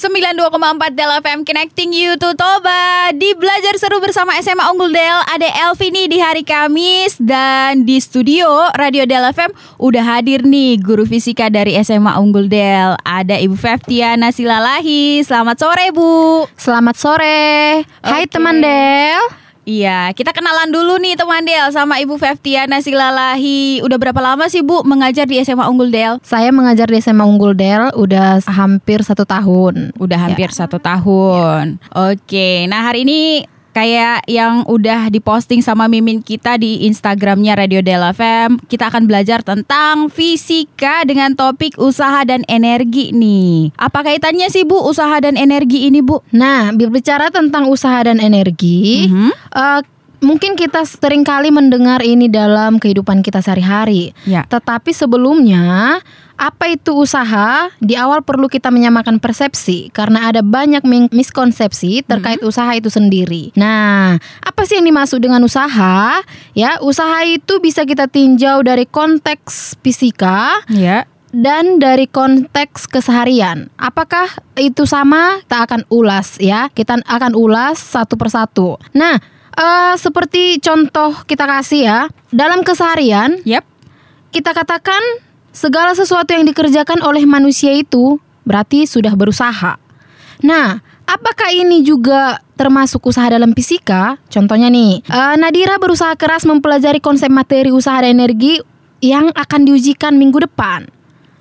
92,4 Del FM Connecting You to Toba. Di Belajar Seru bersama SMA Unggul Del Ada Elvi nih di hari Kamis. Dan di studio Radio Del FM Udah hadir nih guru fisika dari SMA Unggul Del. Ada Ibu Feftiana Silalahi Selamat sore Bu. Selamat sore. Hai teman Del Iya, kita kenalan dulu nih teman Del sama Ibu Feftiana Silalahi. Udah berapa lama sih Bu mengajar di SMA Unggul Del? Saya mengajar di SMA Unggul Del Udah hampir satu tahun Udah hampir satu tahun. Oke, nah hari ini kayak yang udah diposting sama mimin kita di Instagramnya Radio Del FM, kita akan belajar tentang fisika dengan topik usaha dan energi nih. Apa kaitannya sih Bu usaha dan energi ini Bu? Nah berbicara tentang usaha dan energi Mhm. eh, Mungkin kita sering kali mendengar ini dalam kehidupan kita sehari-hari Ya. Tetapi sebelumnya apa itu usaha? Di awal perlu kita menyamakan persepsi karena ada banyak miskonsepsi terkait usaha itu sendiri. Nah, apa sih yang dimaksud dengan usaha? Ya, usaha itu bisa kita tinjau dari konteks fisika Ya. dan dari konteks keseharian. Apakah itu sama? Kita akan ulas ya. Kita akan ulas satu persatu. Nah, eh, seperti contoh kita kasih ya. Dalam keseharian Yap. kita katakan segala sesuatu yang dikerjakan oleh manusia itu berarti sudah berusaha. Nah, apakah ini juga termasuk usaha dalam fisika? Contohnya nih, eh, Nadira berusaha keras mempelajari konsep materi usaha dan energi yang akan diujikan minggu depan.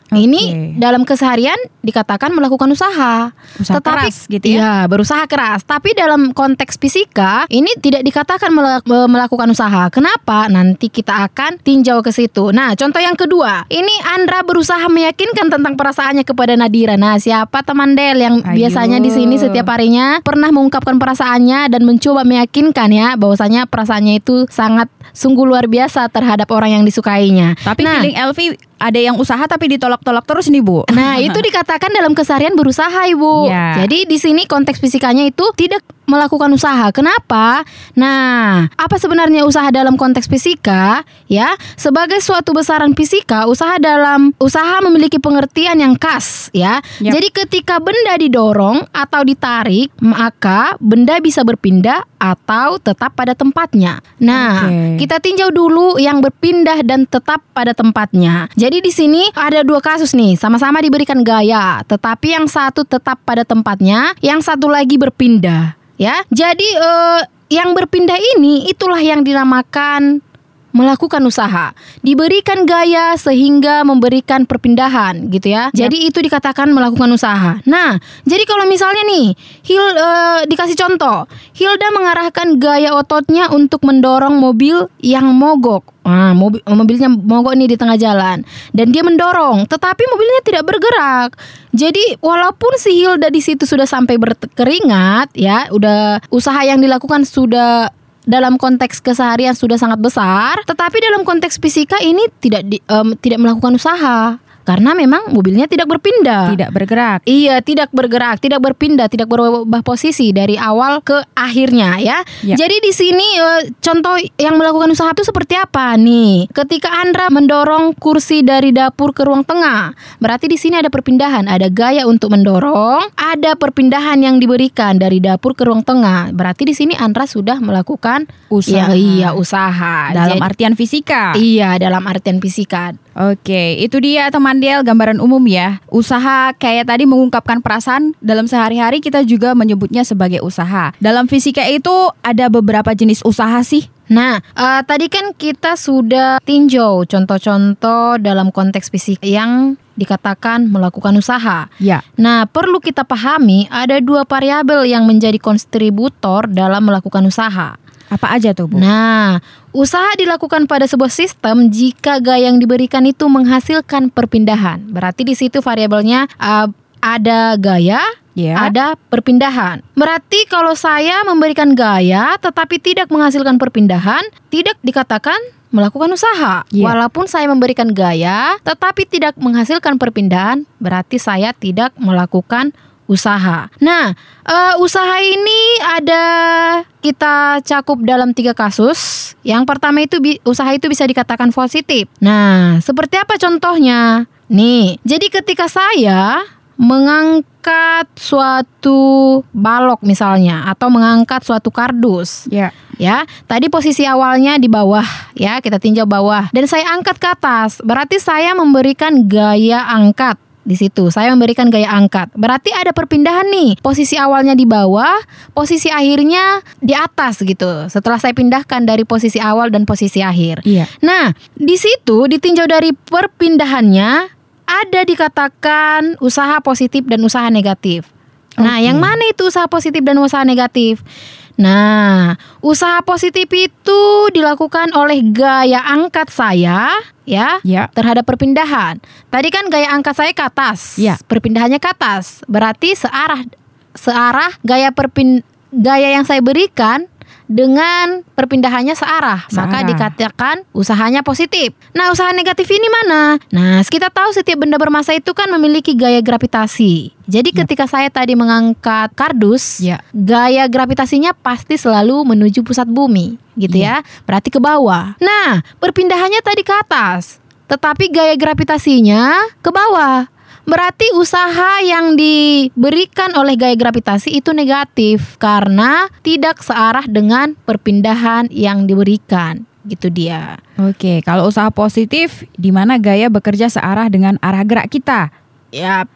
Ini Oke. dalam keseharian dikatakan melakukan usaha. Usaha keras gitu ya? Iya, berusaha keras. Tapi dalam konteks fisika ini tidak dikatakan mela- me- melakukan usaha. Kenapa? Nanti kita akan tinjau ke situ. Nah, contoh yang kedua, ini Andra berusaha meyakinkan tentang perasaannya kepada Nadira. Nah, siapa teman Del yang Ayo. biasanya di sini setiap harinya pernah mengungkapkan perasaannya dan mencoba meyakinkan ya bahwasanya perasaannya itu sangat sungguh luar biasa terhadap orang yang disukainya. Tapi nah, feeling Elvi ada yang usaha tapi ditolak-tolak terus nih Bu. Nah, itu dikatakan dalam keseharian berusaha, Ibu. Ya. Jadi di sini konteks fisikanya itu tidak melakukan usaha. Kenapa? Nah, apa sebenarnya usaha dalam konteks fisika? Ya, sebagai suatu besaran fisika, usaha dalam usaha memiliki pengertian yang khas, ya. Yap. Jadi ketika benda didorong atau ditarik, maka benda bisa berpindah atau tetap pada tempatnya. Nah, Oke. kita tinjau dulu yang berpindah dan tetap pada tempatnya. Jadi di sini ada dua kasus nih, sama-sama diberikan gaya, tetapi yang satu tetap pada tempatnya, yang satu lagi berpindah. Ya, jadi eh, yang berpindah ini itulah yang dinamakan melakukan usaha. Diberikan gaya sehingga memberikan perpindahan gitu ya. Jadi itu dikatakan melakukan usaha. Nah, jadi kalau misalnya nih, Hil eh, dikasih contoh, Hilda mengarahkan gaya ototnya untuk mendorong mobil yang mogok. Nah, mobil, mobilnya mogok nih di tengah jalan dan dia mendorong, tetapi mobilnya tidak bergerak. Jadi walaupun si Hilda di situ sudah sampai berkeringat, ya, udah usaha yang dilakukan sudah dalam konteks keseharian sudah sangat besar, tetapi dalam konteks fisika ini tidak di- em, tidak melakukan usaha karena memang mobilnya tidak berpindah. Tidak bergerak. Iya, tidak bergerak, tidak berpindah, tidak berubah posisi dari awal ke akhirnya ya. Ya. Jadi di sini eh, contoh yang melakukan usaha itu seperti apa nih? Ketika Andra mendorong kursi dari dapur ke ruang tengah, berarti di sini ada perpindahan, ada gaya untuk mendorong, ada perpindahan yang diberikan dari dapur ke ruang tengah. Berarti di sini Andra sudah melakukan Usaha. Ya, iya, usaha. Dalam Jadi- artian fisika. Iya, dalam artian fisika. Oke, itu dia teman Del gambaran umum ya. Usaha kayak tadi mengungkapkan perasaan dalam sehari-hari kita juga menyebutnya sebagai usaha. Dalam fisika itu ada beberapa jenis usaha sih. Nah, eh, tadi kan kita sudah tinjau contoh-contoh dalam konteks fisik yang dikatakan melakukan usaha. Ya. Nah, perlu kita pahami ada dua variabel yang menjadi kontributor dalam melakukan usaha. Apa aja tuh, Bu? Nah, usaha dilakukan pada sebuah sistem jika gaya yang diberikan itu menghasilkan perpindahan. Berarti di situ variabelnya eh, ada gaya, Ya. ada perpindahan. Berarti kalau saya memberikan gaya tetapi tidak menghasilkan perpindahan, tidak dikatakan melakukan usaha. Iya. Walaupun saya memberikan gaya tetapi tidak menghasilkan perpindahan, berarti saya tidak melakukan usaha. Nah, eh, usaha ini ada kita cakup dalam tiga kasus. Yang pertama itu usaha itu bisa dikatakan positif. Nah, seperti apa contohnya? Nih, jadi ketika saya mengangkat suatu balok misalnya atau mengangkat suatu kardus. Ya. Ya, tadi posisi awalnya di bawah ya, kita tinjau bawah dan saya angkat ke atas. Berarti saya memberikan gaya angkat di situ. Saya memberikan gaya angkat. Berarti ada perpindahan nih. Posisi awalnya di bawah, posisi akhirnya di atas gitu. Setelah saya pindahkan dari posisi awal dan posisi akhir. Iya. Nah, di situ ditinjau dari perpindahannya ada dikatakan usaha positif dan usaha negatif. Nah, yang mana itu usaha positif dan usaha negatif? Nah, usaha positif itu dilakukan oleh gaya angkat saya ya Ya. terhadap perpindahan. Tadi kan gaya angkat saya ke atas. Ya. Perpindahannya ke atas. Berarti searah searah gaya perpin gaya yang saya berikan dengan perpindahannya searah, maka Searah. dikatakan usahanya positif. Nah, usaha negatif ini mana? Nah, kita tahu setiap benda bermassa itu kan memiliki gaya gravitasi. Jadi ketika saya tadi mengangkat kardus, Ya. gaya gravitasinya pasti selalu menuju pusat bumi, gitu ya. Berarti ke bawah. Nah, perpindahannya tadi ke atas, tetapi gaya gravitasinya ke bawah. Berarti usaha yang diberikan oleh gaya gravitasi itu negatif karena tidak searah dengan perpindahan yang diberikan. Gitu dia. Oke, kalau usaha positif di mana gaya bekerja searah dengan arah gerak kita Ya,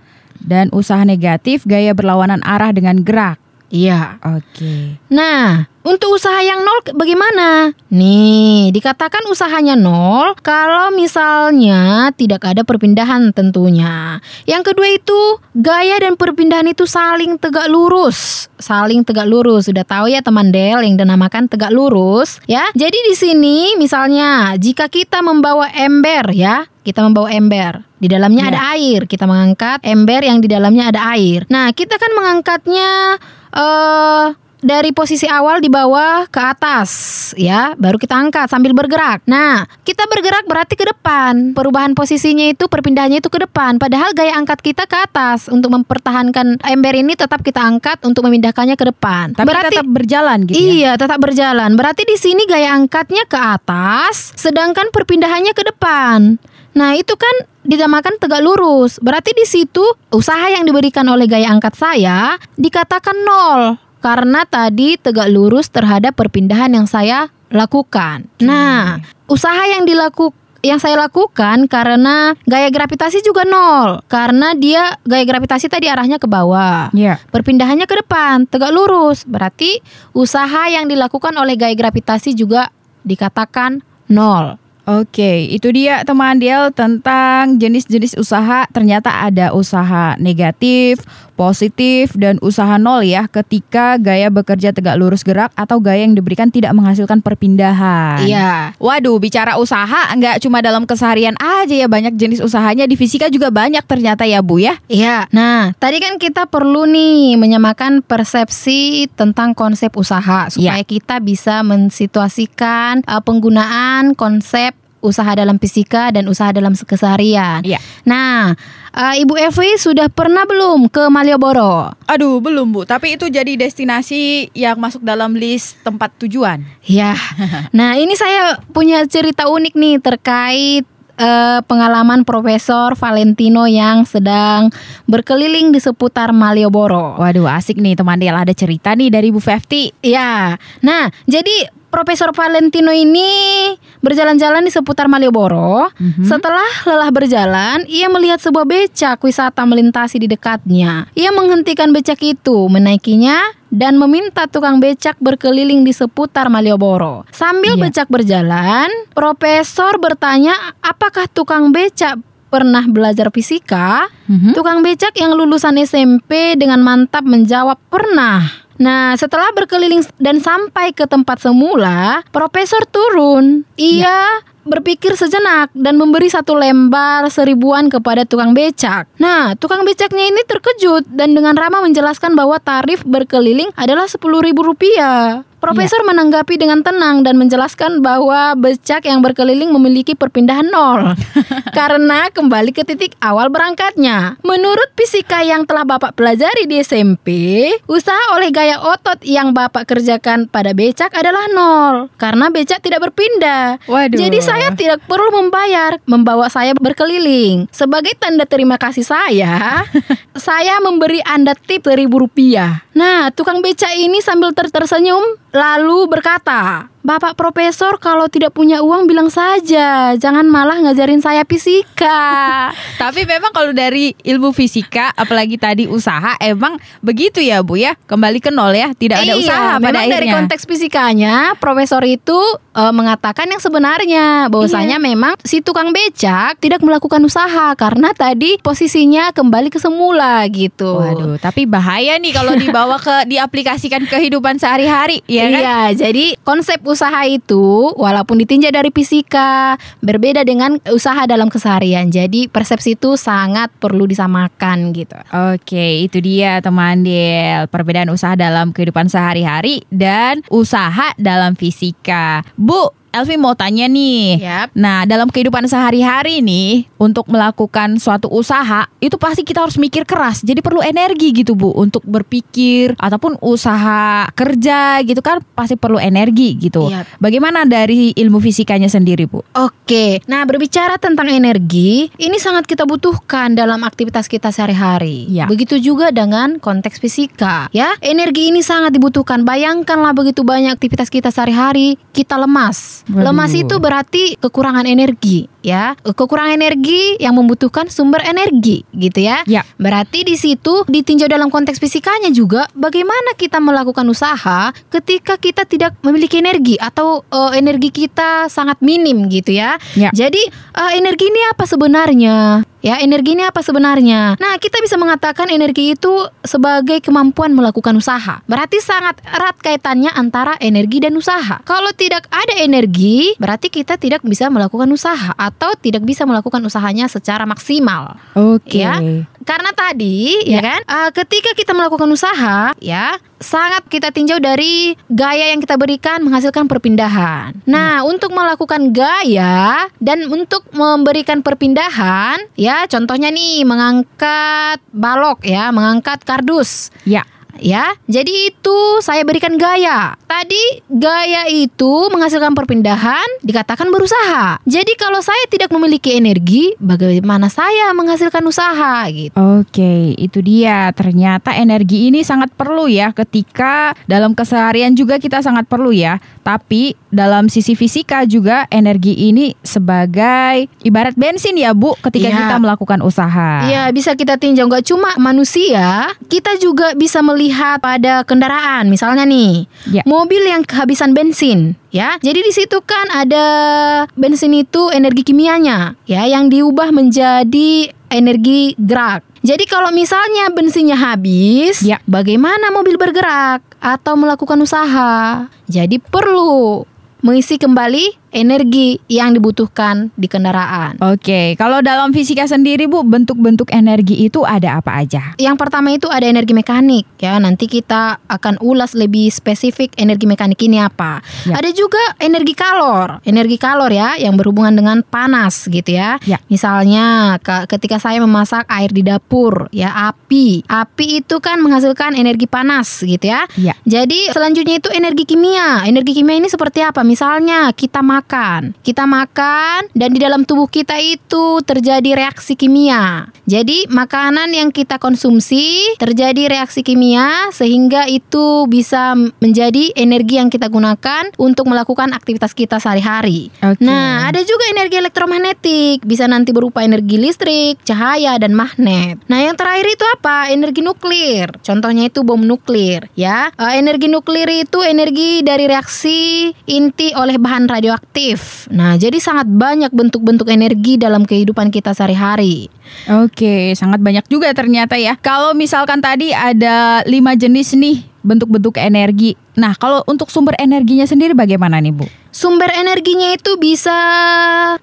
dan usaha negatif gaya berlawanan arah dengan gerak. iya. Oke. Nah, untuk usaha yang nol bagaimana? Nih, dikatakan usahanya nol kalau misalnya tidak ada perpindahan tentunya. Yang kedua itu gaya dan perpindahan itu saling tegak lurus. Saling tegak lurus. Sudah tahu ya teman Del yang dinamakan tegak lurus, ya. Jadi di sini misalnya jika kita membawa ember ya, kita membawa ember. Di dalamnya Ya. ada air. Kita mengangkat ember yang di dalamnya ada air. Nah, kita kan mengangkatnya eh dari posisi awal di bawah ke atas ya, baru kita angkat sambil bergerak. Nah, kita bergerak berarti ke depan. Perubahan posisinya itu perpindahannya itu ke depan. Padahal gaya angkat kita ke atas untuk mempertahankan ember ini tetap kita angkat untuk memindahkannya ke depan. Tapi tetap berjalan gitu ya. Iya, tetap berjalan. Berarti di sini gaya angkatnya ke atas, sedangkan perpindahannya ke depan. Nah, itu kan dinamakan tegak lurus. Berarti di situ usaha yang diberikan oleh gaya angkat saya dikatakan nol karena tadi tegak lurus terhadap perpindahan yang saya lakukan. Nah, usaha yang dilakukan yang saya lakukan karena gaya gravitasi juga nol karena dia gaya gravitasi tadi arahnya ke bawah. Iya. Perpindahannya ke depan, tegak lurus. Berarti usaha yang dilakukan oleh gaya gravitasi juga dikatakan nol. Oke, itu dia teman Del tentang jenis-jenis usaha. Ternyata ada usaha negatif, positif, dan usaha nol ya ketika gaya bekerja tegak lurus gerak atau gaya yang diberikan tidak menghasilkan perpindahan. Iya. Waduh, bicara usaha nggak cuma dalam keseharian aja ya banyak jenis usahanya di fisika juga banyak ternyata ya Bu ya. Iya. Nah, tadi kan kita perlu nih menyamakan persepsi tentang konsep usaha supaya kita bisa mensituasikan uh, penggunaan konsep usaha dalam fisika dan usaha dalam keseharian. Iya. Nah, uh, Ibu Evi sudah pernah belum ke Malioboro? Aduh, belum Bu, tapi itu jadi destinasi yang masuk dalam list tempat tujuan. Ya, nah ini saya punya cerita unik nih terkait eh, pengalaman Profesor Valentino yang sedang berkeliling di seputar Malioboro. Waduh, asik nih teman Del ada cerita nih dari Bu Fefti. Ya, nah jadi Profesor Valentino ini berjalan-jalan di seputar Malioboro. Mhm. Setelah lelah berjalan, ia melihat sebuah becak wisata melintasi di dekatnya. Ia menghentikan becak itu, menaikinya, dan meminta tukang becak berkeliling di seputar Malioboro. Sambil Iya. becak berjalan, Profesor bertanya, apakah tukang becak pernah belajar fisika? Mhm. Tukang becak yang lulusan SMP dengan mantap menjawab pernah. Nah, setelah berkeliling dan sampai ke tempat semula, profesor turun. Ia berpikir sejenak dan memberi satu lembar seribuan kepada tukang becak. Nah, tukang becaknya ini terkejut dan dengan ramah menjelaskan bahwa tarif berkeliling adalah sepuluh ribu rupiah. Profesor menanggapi dengan tenang dan menjelaskan bahwa becak yang berkeliling memiliki perpindahan nol karena kembali ke titik awal berangkatnya. Menurut fisika yang telah Bapak pelajari di SMP, usaha oleh gaya otot yang Bapak kerjakan pada becak adalah nol karena becak tidak berpindah. Waduh. Jadi saya tidak perlu membayar membawa saya berkeliling. Sebagai tanda terima kasih saya, saya memberi Anda tip seribu rupiah. Nah, tukang becak ini sambil ter tersenyum lalu berkata, Bapak Profesor kalau tidak punya uang bilang saja, jangan malah ngajarin saya fisika. Tapi memang kalau dari ilmu fisika, apalagi tadi usaha, emang begitu ya Bu ya, kembali ke nol ya, tidak ada Iya, usaha pada memang akhirnya. dari konteks fisikanya, Profesor itu eh, mengatakan yang sebenarnya, bahwasanya Iya. memang si tukang becak tidak melakukan usaha karena tadi posisinya kembali ke semula gitu. Waduh, tapi bahaya nih kalau dibawa ke diaplikasikan kehidupan sehari-hari, ya kan? Iya, jadi konsep usaha itu walaupun ditinjau dari fisika berbeda dengan usaha dalam keseharian. Jadi persepsi itu sangat perlu disamakan gitu. Oke, itu dia teman Del. Perbedaan usaha dalam kehidupan sehari-hari dan usaha dalam fisika. Bu, Elvi mau tanya nih. Yap. Nah, dalam kehidupan sehari-hari nih, untuk melakukan suatu usaha, itu pasti kita harus mikir keras. Jadi perlu energi gitu, Bu, untuk berpikir ataupun usaha kerja gitu kan pasti perlu energi gitu. Yap. Bagaimana dari ilmu fisikanya sendiri, Bu? Oke, nah berbicara tentang energi, ini sangat kita butuhkan dalam aktivitas kita sehari-hari. Ya. Begitu juga dengan konteks fisika, ya. Energi ini sangat dibutuhkan. Bayangkanlah begitu banyak aktivitas kita sehari-hari, kita lemas. Lemas itu berarti kekurangan energi, ya. Kekurangan energi yang membutuhkan sumber energi, gitu ya. Ya. Berarti di situ ditinjau dalam konteks fisikanya juga bagaimana kita melakukan usaha ketika kita tidak memiliki energi atau eh, energi kita sangat minim gitu ya. Ya. Jadi eh, energi ini apa sebenarnya? Ya, energi ini apa sebenarnya? Nah, kita bisa mengatakan energi itu sebagai kemampuan melakukan usaha. Berarti sangat erat kaitannya antara energi dan usaha. Kalau tidak ada energi, berarti kita tidak bisa melakukan usaha atau tidak bisa melakukan usahanya secara maksimal. Oke. Ya. Karena tadi ya, kan eh, ketika kita melakukan usaha ya sangat kita tinjau dari gaya yang kita berikan menghasilkan perpindahan. Nah, untuk melakukan gaya dan untuk memberikan perpindahan ya contohnya nih mengangkat balok ya, mengangkat kardus. Ya. Ya, jadi itu saya berikan gaya. Tadi gaya itu menghasilkan perpindahan dikatakan berusaha. Jadi kalau saya tidak memiliki energi, bagaimana saya menghasilkan usaha gitu. Oke, itu dia. Ternyata energi ini sangat perlu ya ketika dalam keseharian juga kita sangat perlu ya. Tapi dalam sisi fisika juga energi ini sebagai ibarat bensin ya Bu ketika Iya. kita melakukan usaha. Iya, bisa kita tinjau nggak cuma manusia, kita juga bisa melihat pada kendaraan. Misalnya nih, Ya. mobil yang kehabisan bensin, ya. Jadi di situ kan ada bensin itu energi kimianya, ya, yang diubah menjadi energi gerak. Jadi kalau misalnya bensinnya habis, Ya. bagaimana mobil bergerak atau melakukan usaha? Jadi perlu mengisi kembali energi yang dibutuhkan di kendaraan. Oke, kalau dalam fisika sendiri Bu, bentuk-bentuk energi itu ada apa aja? Yang pertama itu ada energi mekanik ya. Nanti kita akan ulas lebih spesifik energi mekanik ini apa. Ya. Ada juga energi kalor. Energi kalor ya yang berhubungan dengan panas gitu ya. Ya. Misalnya ke- ketika saya memasak air di dapur ya api. Api itu kan menghasilkan energi panas gitu ya. Ya. Jadi selanjutnya itu energi kimia. Energi kimia ini seperti apa? Misalnya kita makan. Kita makan dan di dalam tubuh kita itu terjadi reaksi kimia. Jadi makanan yang kita konsumsi terjadi reaksi kimia sehingga itu bisa menjadi energi yang kita gunakan untuk melakukan aktivitas kita sehari-hari. Oke. Nah, ada juga energi elektromagnetik, bisa nanti berupa energi listrik, cahaya dan magnet. Nah, yang terakhir itu apa? Energi nuklir. Contohnya itu bom nuklir, ya. Eh, energi nuklir itu energi dari reaksi inti oleh bahan radioaktif. Nah, jadi sangat banyak bentuk-bentuk energi dalam kehidupan kita sehari-hari. Oke, sangat banyak juga ternyata ya. Kalau misalkan tadi ada lima jenis nih bentuk-bentuk energi. Nah, kalau untuk sumber energinya sendiri bagaimana nih Bu? Sumber energinya itu bisa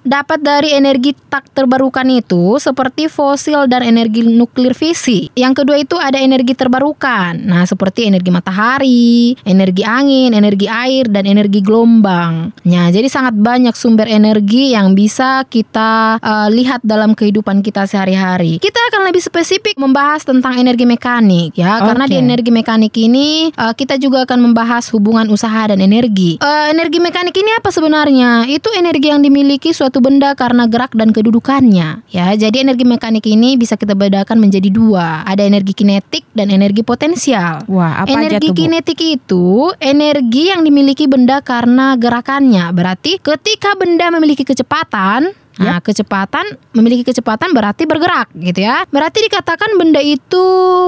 dapat dari energi tak terbarukan itu seperti fosil dan energi nuklir fisi. Yang kedua itu ada energi terbarukan. Nah, seperti energi matahari, energi angin, energi air dan energi gelombang. Nah, jadi sangat banyak sumber energi yang bisa kita uh, lihat dalam kehidupan kita sehari-hari. Kita akan lebih spesifik membahas tentang energi mekanik ya, okay. karena di energi mekanik ini uh, kita juga akan membahas hubungan usaha dan energi. Uh, energi mekanik ini apa sebenarnya? Itu energi yang dimiliki suatu benda karena gerak dan kedudukannya. Ya, jadi energi mekanik ini bisa kita bedakan menjadi dua. Ada energi kinetik dan energi potensial. Wah, apa energi aja tuh, kinetik itu energi yang dimiliki benda karena gerakannya. Berarti ketika benda memiliki kecepatan, Nah, ya. kecepatan memiliki kecepatan berarti bergerak gitu ya. Berarti dikatakan benda itu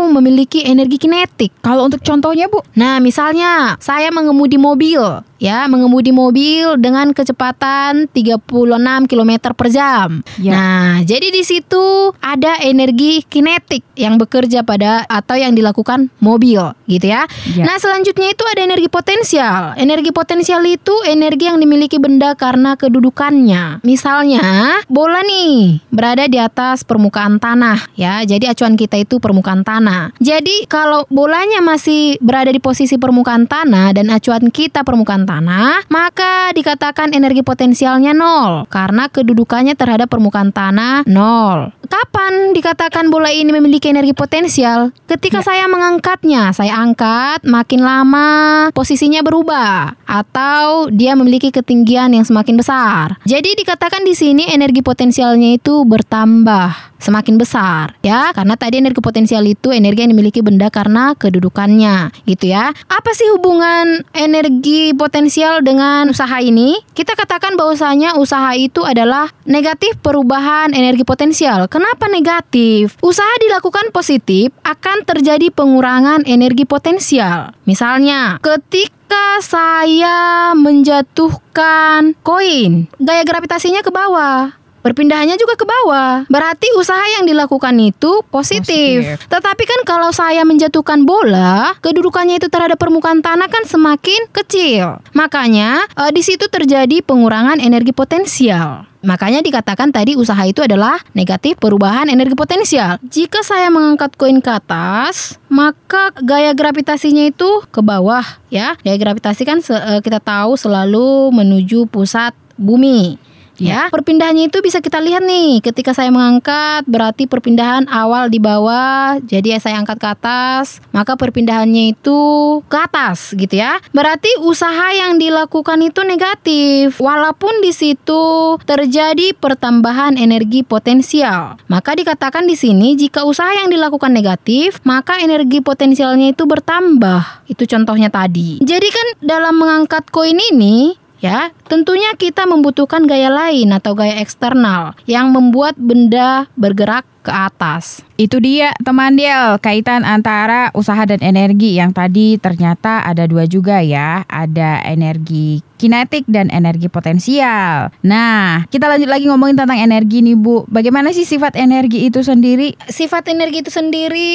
memiliki energi kinetik. Kalau untuk contohnya, Bu? Nah, misalnya saya mengemudi mobil ya mengemudi mobil dengan kecepatan 36 km per jam. Ya. Nah, jadi di situ ada energi kinetik yang bekerja pada atau yang dilakukan mobil, gitu ya. ya. Nah, selanjutnya itu ada energi potensial. Energi potensial itu energi yang dimiliki benda karena kedudukannya. Misalnya, bola nih berada di atas permukaan tanah, ya. Jadi acuan kita itu permukaan tanah. Jadi kalau bolanya masih berada di posisi permukaan tanah dan acuan kita permukaan tanah maka dikatakan energi potensialnya nol karena kedudukannya terhadap permukaan tanah nol. Kapan dikatakan bola ini memiliki energi potensial? Ketika ya. saya mengangkatnya, saya angkat, makin lama posisinya berubah atau dia memiliki ketinggian yang semakin besar. Jadi dikatakan di sini energi potensialnya itu bertambah semakin besar ya. Karena tadi energi potensial itu energi yang dimiliki benda karena kedudukannya gitu ya. Apa sih hubungan energi potensial dengan usaha ini? Kita katakan bahwasanya usaha itu adalah negatif perubahan energi potensial. Kenapa negatif? Usaha dilakukan positif akan terjadi pengurangan energi potensial. Misalnya ketika saya menjatuhkan koin, gaya gravitasinya ke bawah berpindahannya juga ke bawah. Berarti usaha yang dilakukan itu positif. positif. Tetapi kan kalau saya menjatuhkan bola, kedudukannya itu terhadap permukaan tanah kan semakin kecil. Makanya e, di situ terjadi pengurangan energi potensial. Makanya dikatakan tadi usaha itu adalah negatif perubahan energi potensial. Jika saya mengangkat koin ke atas, maka gaya gravitasinya itu ke bawah ya. Gaya gravitasi kan e, kita tahu selalu menuju pusat bumi. Ya. ya, perpindahannya itu bisa kita lihat nih. Ketika saya mengangkat, berarti perpindahan awal di bawah. Jadi saya angkat ke atas, maka perpindahannya itu ke atas, gitu ya. Berarti usaha yang dilakukan itu negatif, walaupun di situ terjadi pertambahan energi potensial. Maka dikatakan di sini jika usaha yang dilakukan negatif, maka energi potensialnya itu bertambah. Itu contohnya tadi. Jadi kan dalam mengangkat koin ini ya tentunya kita membutuhkan gaya lain atau gaya eksternal yang membuat benda bergerak ke atas. Itu dia teman Del, kaitan antara usaha dan energi yang tadi ternyata ada dua juga ya. Ada energi kinetik dan energi potensial. Nah, kita lanjut lagi ngomongin tentang energi nih Bu. Bagaimana sih sifat energi itu sendiri? Sifat energi itu sendiri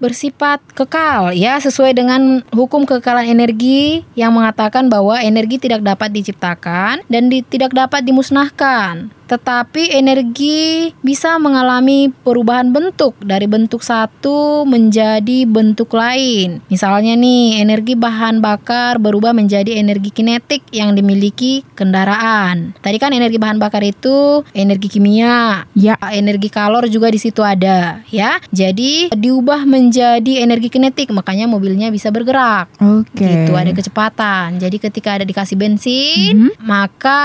bersifat kekal ya, sesuai dengan hukum kekekalan energi yang mengatakan bahwa energi tidak dapat diciptakan dan di, tidak dapat dimusnahkan tetapi energi bisa mengalami perubahan bentuk dari bentuk satu menjadi bentuk lain. Misalnya nih, energi bahan bakar berubah menjadi energi kinetik yang dimiliki kendaraan. Tadi kan energi bahan bakar itu energi kimia. Ya, energi kalor juga di situ ada, ya. Jadi diubah menjadi energi kinetik, makanya mobilnya bisa bergerak. Oke. Okay. Gitu ada kecepatan. Jadi ketika ada dikasih bensin, mm -hmm. maka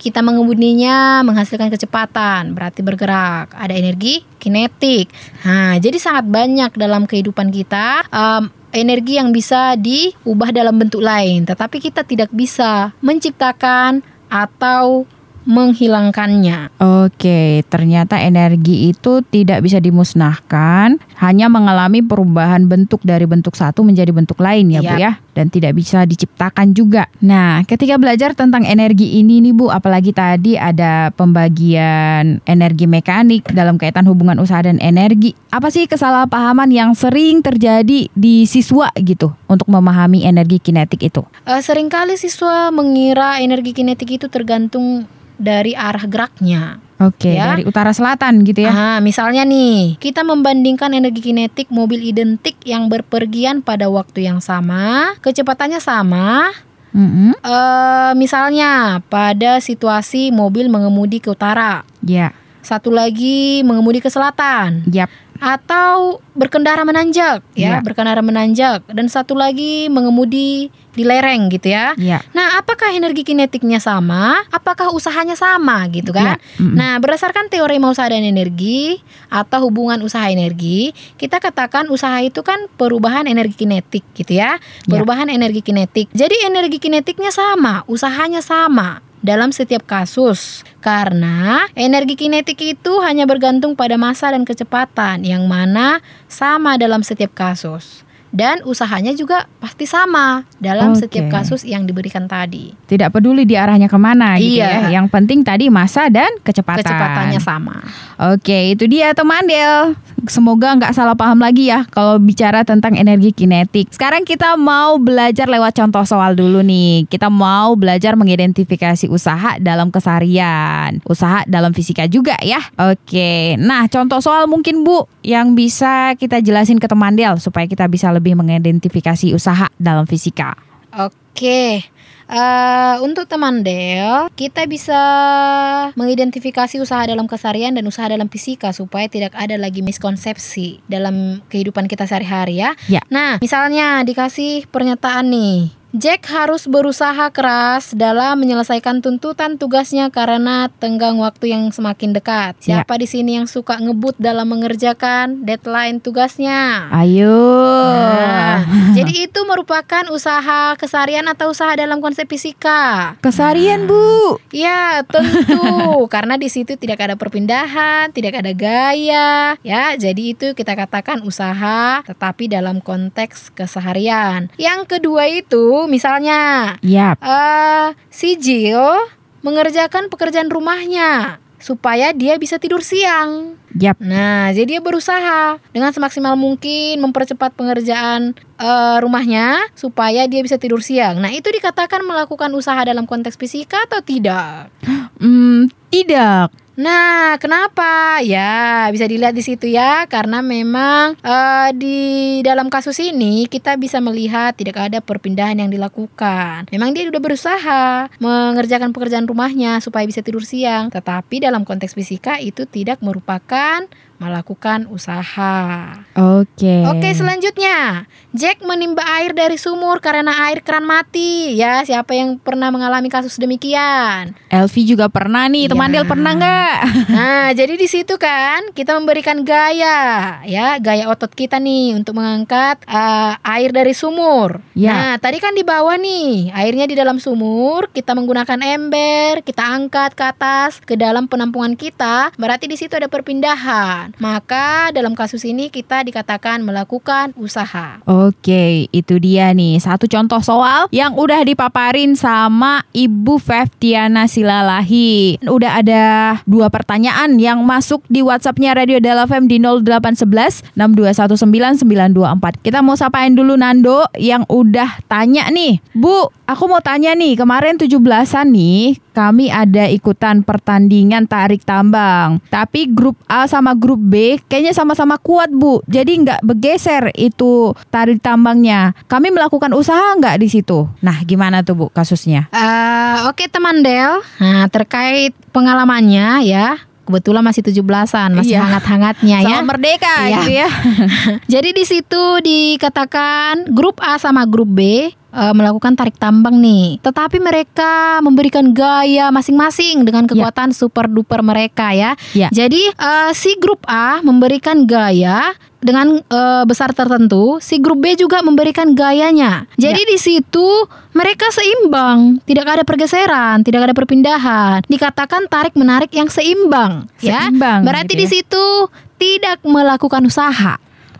kita mengemudinya menghasilkan kecepatan, berarti bergerak. Ada energi kinetik. Nah, jadi sangat banyak dalam kehidupan kita um, energi yang bisa diubah dalam bentuk lain, tetapi kita tidak bisa menciptakan atau menghilangkannya. Oke, ternyata energi itu tidak bisa dimusnahkan hanya mengalami perubahan bentuk dari bentuk satu menjadi bentuk lain ya Bu Iya. ya dan tidak bisa diciptakan juga. Nah, ketika belajar tentang energi ini nih Bu, apalagi tadi ada pembagian energi mekanik dalam kaitan hubungan usaha dan energi. Apa sih kesalahpahaman yang sering terjadi di siswa gitu untuk memahami energi kinetik itu? Eh, sering kali siswa mengira energi kinetik itu tergantung dari arah geraknya. Oke, Ya. dari utara selatan gitu ya. Ah, misalnya nih, kita membandingkan energi kinetik mobil identik yang berpergian pada waktu yang sama, kecepatannya sama. Mm-mm. eh misalnya pada situasi mobil mengemudi ke utara, Ya, satu lagi mengemudi ke selatan, yap. Atau berkendara menanjak, ya, Ya. berkendara menanjak, dan satu lagi mengemudi di lereng gitu ya. Ya. Nah, apakah energi kinetiknya sama? Apakah usahanya sama gitu kan? Ya, mm-mm. Nah, berdasarkan teorema usaha dan energi atau hubungan usaha energi, kita katakan usaha itu kan perubahan energi kinetik gitu ya. Perubahan energi kinetik. Jadi energi kinetiknya sama, usahanya sama dalam setiap kasus. Karena energi kinetik itu hanya bergantung pada massa dan kecepatan yang mana sama dalam setiap kasus. Dan usahanya juga pasti sama dalam Oke. setiap kasus yang diberikan tadi. Tidak peduli di arahnya ke mana gitu Iya. ya. Yang penting tadi masa dan kecepatan. Kecepatannya sama. Oke, itu dia teman Del. Semoga nggak salah paham lagi ya kalau bicara tentang energi kinetik. Sekarang kita mau belajar lewat contoh soal dulu nih. Kita mau belajar mengidentifikasi usaha dalam keseharian, usaha dalam fisika juga ya. Oke, nah contoh soal mungkin Bu yang bisa kita jelasin ke teman Del supaya kita bisa lebih mengidentifikasi usaha dalam fisika. Oke, eh, untuk teman Del, kita bisa mengidentifikasi usaha dalam keseharian dan usaha dalam fisika supaya tidak ada lagi miskonsepsi dalam kehidupan kita sehari-hari ya. Ya. Nah, misalnya dikasih pernyataan nih. Jack harus berusaha keras dalam menyelesaikan tuntutan tugasnya karena tenggang waktu yang semakin dekat. Ya. Siapa di sini yang suka ngebut dalam mengerjakan deadline tugasnya? Ayo. Nah, jadi itu merupakan usaha keseharian atau usaha dalam konsep fisika. Keseharian Bu. Ya, tentu karena di situ tidak ada perpindahan, tidak ada gaya, ya. Jadi itu kita katakan usaha tetapi dalam konteks keseharian. Yang kedua itu misalnya Yap. eh si Jill mengerjakan pekerjaan rumahnya supaya dia bisa tidur siang. Yap. Nah, jadi dia berusaha dengan semaksimal mungkin mempercepat pengerjaan eh, rumahnya supaya dia bisa tidur siang. Nah, itu dikatakan melakukan usaha dalam konteks fisika atau tidak? Hmm, tidak. Nah, kenapa? Ya, bisa dilihat di situ ya, karena memang eh, di dalam kasus ini kita bisa melihat tidak ada perpindahan yang dilakukan. Memang dia sudah berusaha mengerjakan pekerjaan rumahnya supaya bisa tidur siang, tetapi dalam konteks fisika itu tidak merupakan melakukan usaha. Oke. Oke, selanjutnya Jack menimba air dari sumur karena air keran mati. Ya, siapa yang pernah mengalami kasus demikian? Elvi juga pernah nih, teman Ya. Del pernah nggak? Nah, jadi di situ kan kita memberikan gaya, ya, gaya otot kita nih untuk mengangkat uh, air dari sumur. Ya. Nah, tadi kan di bawah nih, airnya di dalam sumur, kita menggunakan ember, kita angkat ke atas ke dalam penampungan kita, berarti di situ ada perpindahan. Maka dalam kasus ini kita dikatakan melakukan usaha. Oke, itu dia nih satu contoh soal yang udah dipaparin sama Ibu Feftiana Silalahi. Udah ada dua pertanyaan yang masuk di WhatsAppnya Radio Del FM di 0811 6219 924. Kita mau sapain dulu Nando yang udah tanya nih. Bu, aku mau tanya nih, kemarin 17-an nih kami ada ikutan pertandingan tarik tambang. Tapi grup A sama grup B kayaknya sama-sama kuat bu. Jadi nggak bergeser itu tarik tambangnya. Kami melakukan usaha nggak di situ? Nah gimana tuh bu kasusnya? Eh, Oke teman Del, nah terkait pengalamannya ya, kebetulan masih 17-an, masih Iya. hangat-hangatnya ya. Sama merdeka Iya. gitu ya. Jadi di situ dikatakan grup A sama grup B eh, melakukan tarik tambang nih. Tetapi mereka memberikan gaya masing-masing dengan kekuatan super duper mereka ya. Ya. Jadi eh, si grup A memberikan gaya dengan eh, besar tertentu, si grup B juga memberikan gayanya. Jadi di situ mereka seimbang, tidak ada pergeseran, tidak ada perpindahan. Dikatakan tarik menarik yang seimbang, ya. Seimbang Berarti gitu di ya. situ tidak melakukan usaha.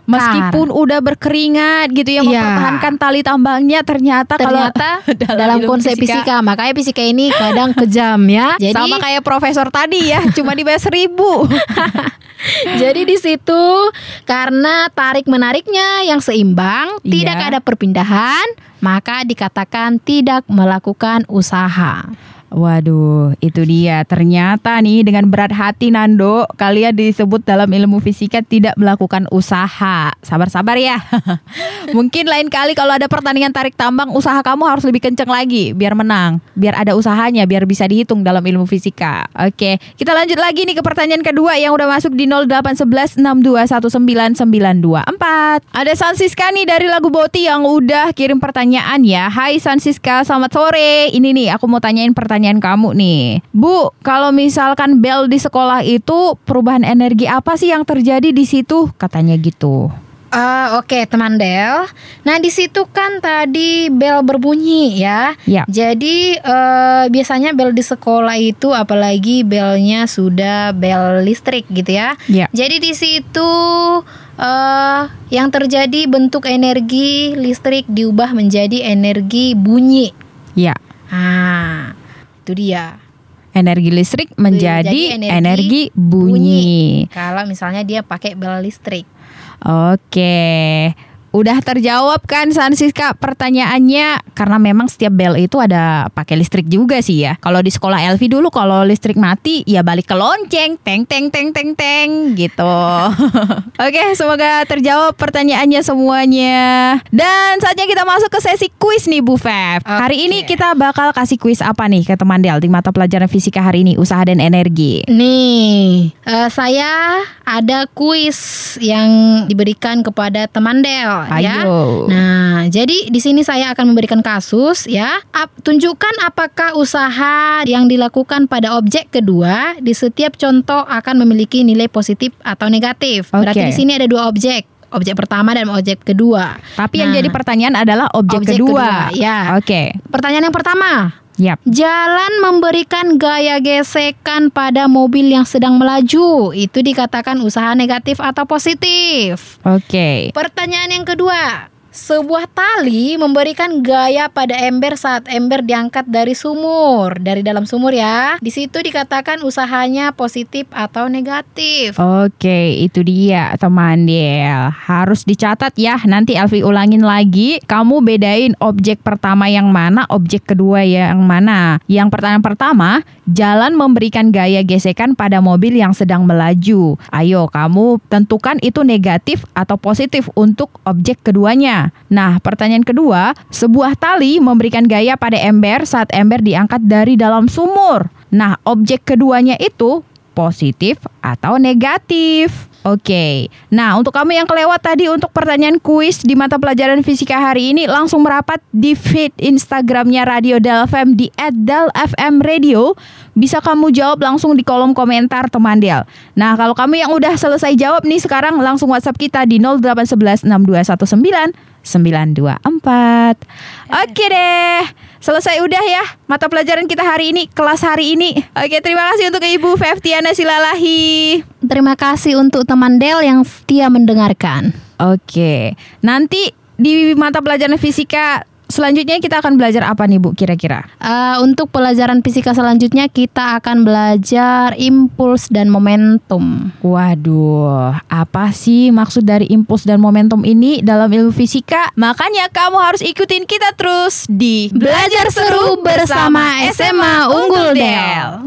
Meskipun udah berkeringat gitu ya Iya. mempertahankan tali tambangnya ternyata, ternyata kalau dalam konsep fisika. makanya fisika ini kadang kejam ya. Jadi sama kayak profesor tadi ya, cuma dibayar seribu. Jadi di situ karena tarik menariknya yang seimbang, Iya. tidak ada perpindahan, maka dikatakan tidak melakukan usaha. Waduh, itu dia. Ternyata nih dengan berat hati Nando, kalian disebut dalam ilmu fisika tidak melakukan usaha. Sabar-sabar ya. Mungkin lain kali kalau ada pertandingan tarik tambang, usaha kamu harus lebih kenceng lagi biar menang, biar ada usahanya, biar bisa dihitung dalam ilmu fisika. Oke, kita lanjut lagi nih ke pertanyaan kedua yang udah masuk di 08116219924. Ada Sansiska nih dari lagu Boti yang udah kirim pertanyaan ya. Hai Sansiska, selamat sore. Ini nih aku mau tanyain pertanyaan kamu nih. Bu, kalau misalkan bel di sekolah itu perubahan energi apa sih yang terjadi di situ? Katanya gitu. Ah, Oke teman Del. Nah di situ kan tadi bel berbunyi ya. Ya. Jadi eh, biasanya bel di sekolah itu apalagi belnya sudah bel listrik gitu ya. Ya. Jadi di situ eh yang terjadi bentuk energi listrik diubah menjadi energi bunyi. Ya. Ah, itu dia. Energi listrik menjadi Menjadi energi, energi bunyi. Kalau misalnya dia pakai bel listrik. Oke. Udah terjawab kan Sansiska pertanyaannya karena memang setiap bel itu ada pakai listrik juga sih ya. Kalau di sekolah Elvi dulu kalau listrik mati ya balik ke lonceng teng teng teng teng teng gitu. Oke, semoga terjawab pertanyaannya semuanya. Dan saatnya kita masuk ke sesi kuis nih Bu Feb. Hari ini kita bakal kasih kuis apa nih ke teman Del di mata pelajaran fisika hari ini usaha dan energi. Nih, eh, saya ada kuis yang diberikan kepada teman Del ya. Ayo. Nah, jadi di sini saya akan memberikan kasus ya. Ap- tunjukkan apakah usaha yang dilakukan pada objek kedua di setiap contoh akan memiliki nilai positif atau negatif. Berarti Oke. di sini ada dua objek. Objek pertama dan objek kedua. Tapi yang Nah, jadi pertanyaan adalah objek, objek kedua. kedua, ya. Oke. Pertanyaan yang pertama. Yap. Jalan memberikan gaya gesekan pada mobil yang sedang melaju. Itu dikatakan usaha negatif atau positif. Oke. Pertanyaan yang kedua. Sebuah tali memberikan gaya pada ember saat ember diangkat dari sumur, dari dalam sumur ya. Di situ dikatakan usahanya positif atau negatif. Oke, itu dia teman Del. Harus dicatat ya. Nanti Elvi ulangin lagi. Kamu bedain objek pertama yang mana, objek kedua yang mana. Yang pertanyaan pertama, jalan memberikan gaya gesekan pada mobil yang sedang melaju. Ayo, kamu tentukan itu negatif atau positif untuk objek keduanya. Nah, pertanyaan kedua, sebuah tali memberikan gaya pada ember saat ember diangkat dari dalam sumur. Nah, objek keduanya itu positif atau negatif. Oke, nah untuk kamu yang kelewat tadi untuk pertanyaan kuis di mata pelajaran fisika hari ini langsung merapat di feed Instagramnya Radio Del FM di @delfmradio. Bisa kamu jawab langsung di kolom komentar teman Del. Nah kalau kamu yang udah selesai jawab nih sekarang langsung WhatsApp kita di 0811 6219 924. Oke deh. Selesai udah ya mata pelajaran kita hari ini, kelas hari ini. Oke, terima kasih untuk Ibu Feftiana Silalahi. Terima kasih untuk teman Del yang setia mendengarkan. Oke. Nanti di mata pelajaran fisika selanjutnya kita akan belajar apa nih Bu kira-kira? Eh, untuk pelajaran fisika selanjutnya kita akan belajar impuls dan momentum. Waduh, apa sih maksud dari impuls dan momentum ini dalam ilmu fisika? Makanya kamu harus ikutin kita terus di Belajar seru bersama SMA Unggul Del.